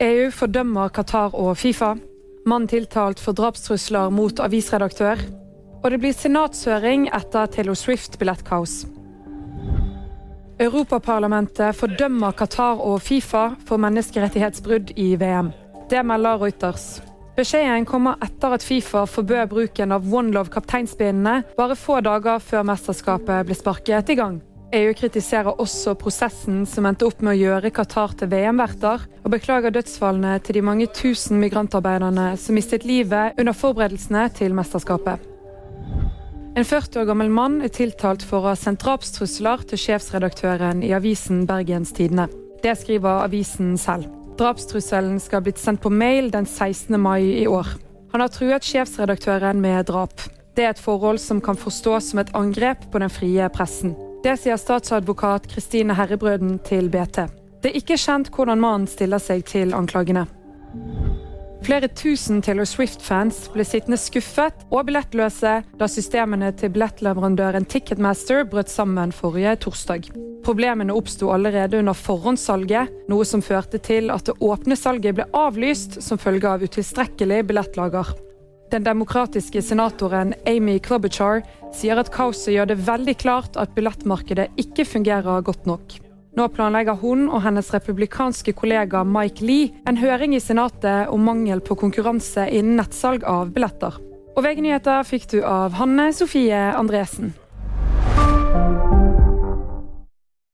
EU fordømmer Qatar og Fifa. Mann tiltalt for drapstrusler mot avisredaktør. Og det blir senatshøring etter Taylor Swift-billettkaos. Europaparlamentet fordømmer Qatar og Fifa for menneskerettighetsbrudd i VM. Det melder Reuters. Beskjeden kommer etter at Fifa forbød bruken av One Love-kapteinspinnene bare få dager før mesterskapet ble sparket i gang. EU kritiserer også prosessen som endte opp med å gjøre Qatar til VM-verter, og beklager dødsfallene til de mange tusen migrantarbeiderne som mistet livet under forberedelsene til mesterskapet. En 40 år gammel mann er tiltalt for å ha sendt drapstrusler til sjefsredaktøren i avisen Bergens Tidende. Det skriver avisen selv. Drapstrusselen skal ha blitt sendt på mail den 16. mai i år. Han har truet sjefsredaktøren med drap. Det er et forhold som kan forstås som et angrep på den frie pressen. Det sier statsadvokat Kristine Herrebrøden til BT. Det er ikke kjent hvordan mannen stiller seg til anklagene. Flere tusen Taylor Swift-fans ble sittende skuffet og billettløse da systemene til billettleverandøren Ticketmaster brøt sammen forrige torsdag. Problemene oppsto allerede under forhåndssalget, noe som førte til at det åpne salget ble avlyst som følge av utilstrekkelig billettlager. Den demokratiske senatoren Amy Klobuchar sier at kaoset gjør det veldig klart at billettmarkedet ikke fungerer godt nok. Nå planlegger hun og hennes republikanske kollega Mike Lee en høring i Senatet om mangel på konkurranse innen nettsalg av billetter. Og VG-nyheter fikk du av Hanne Sofie Andresen.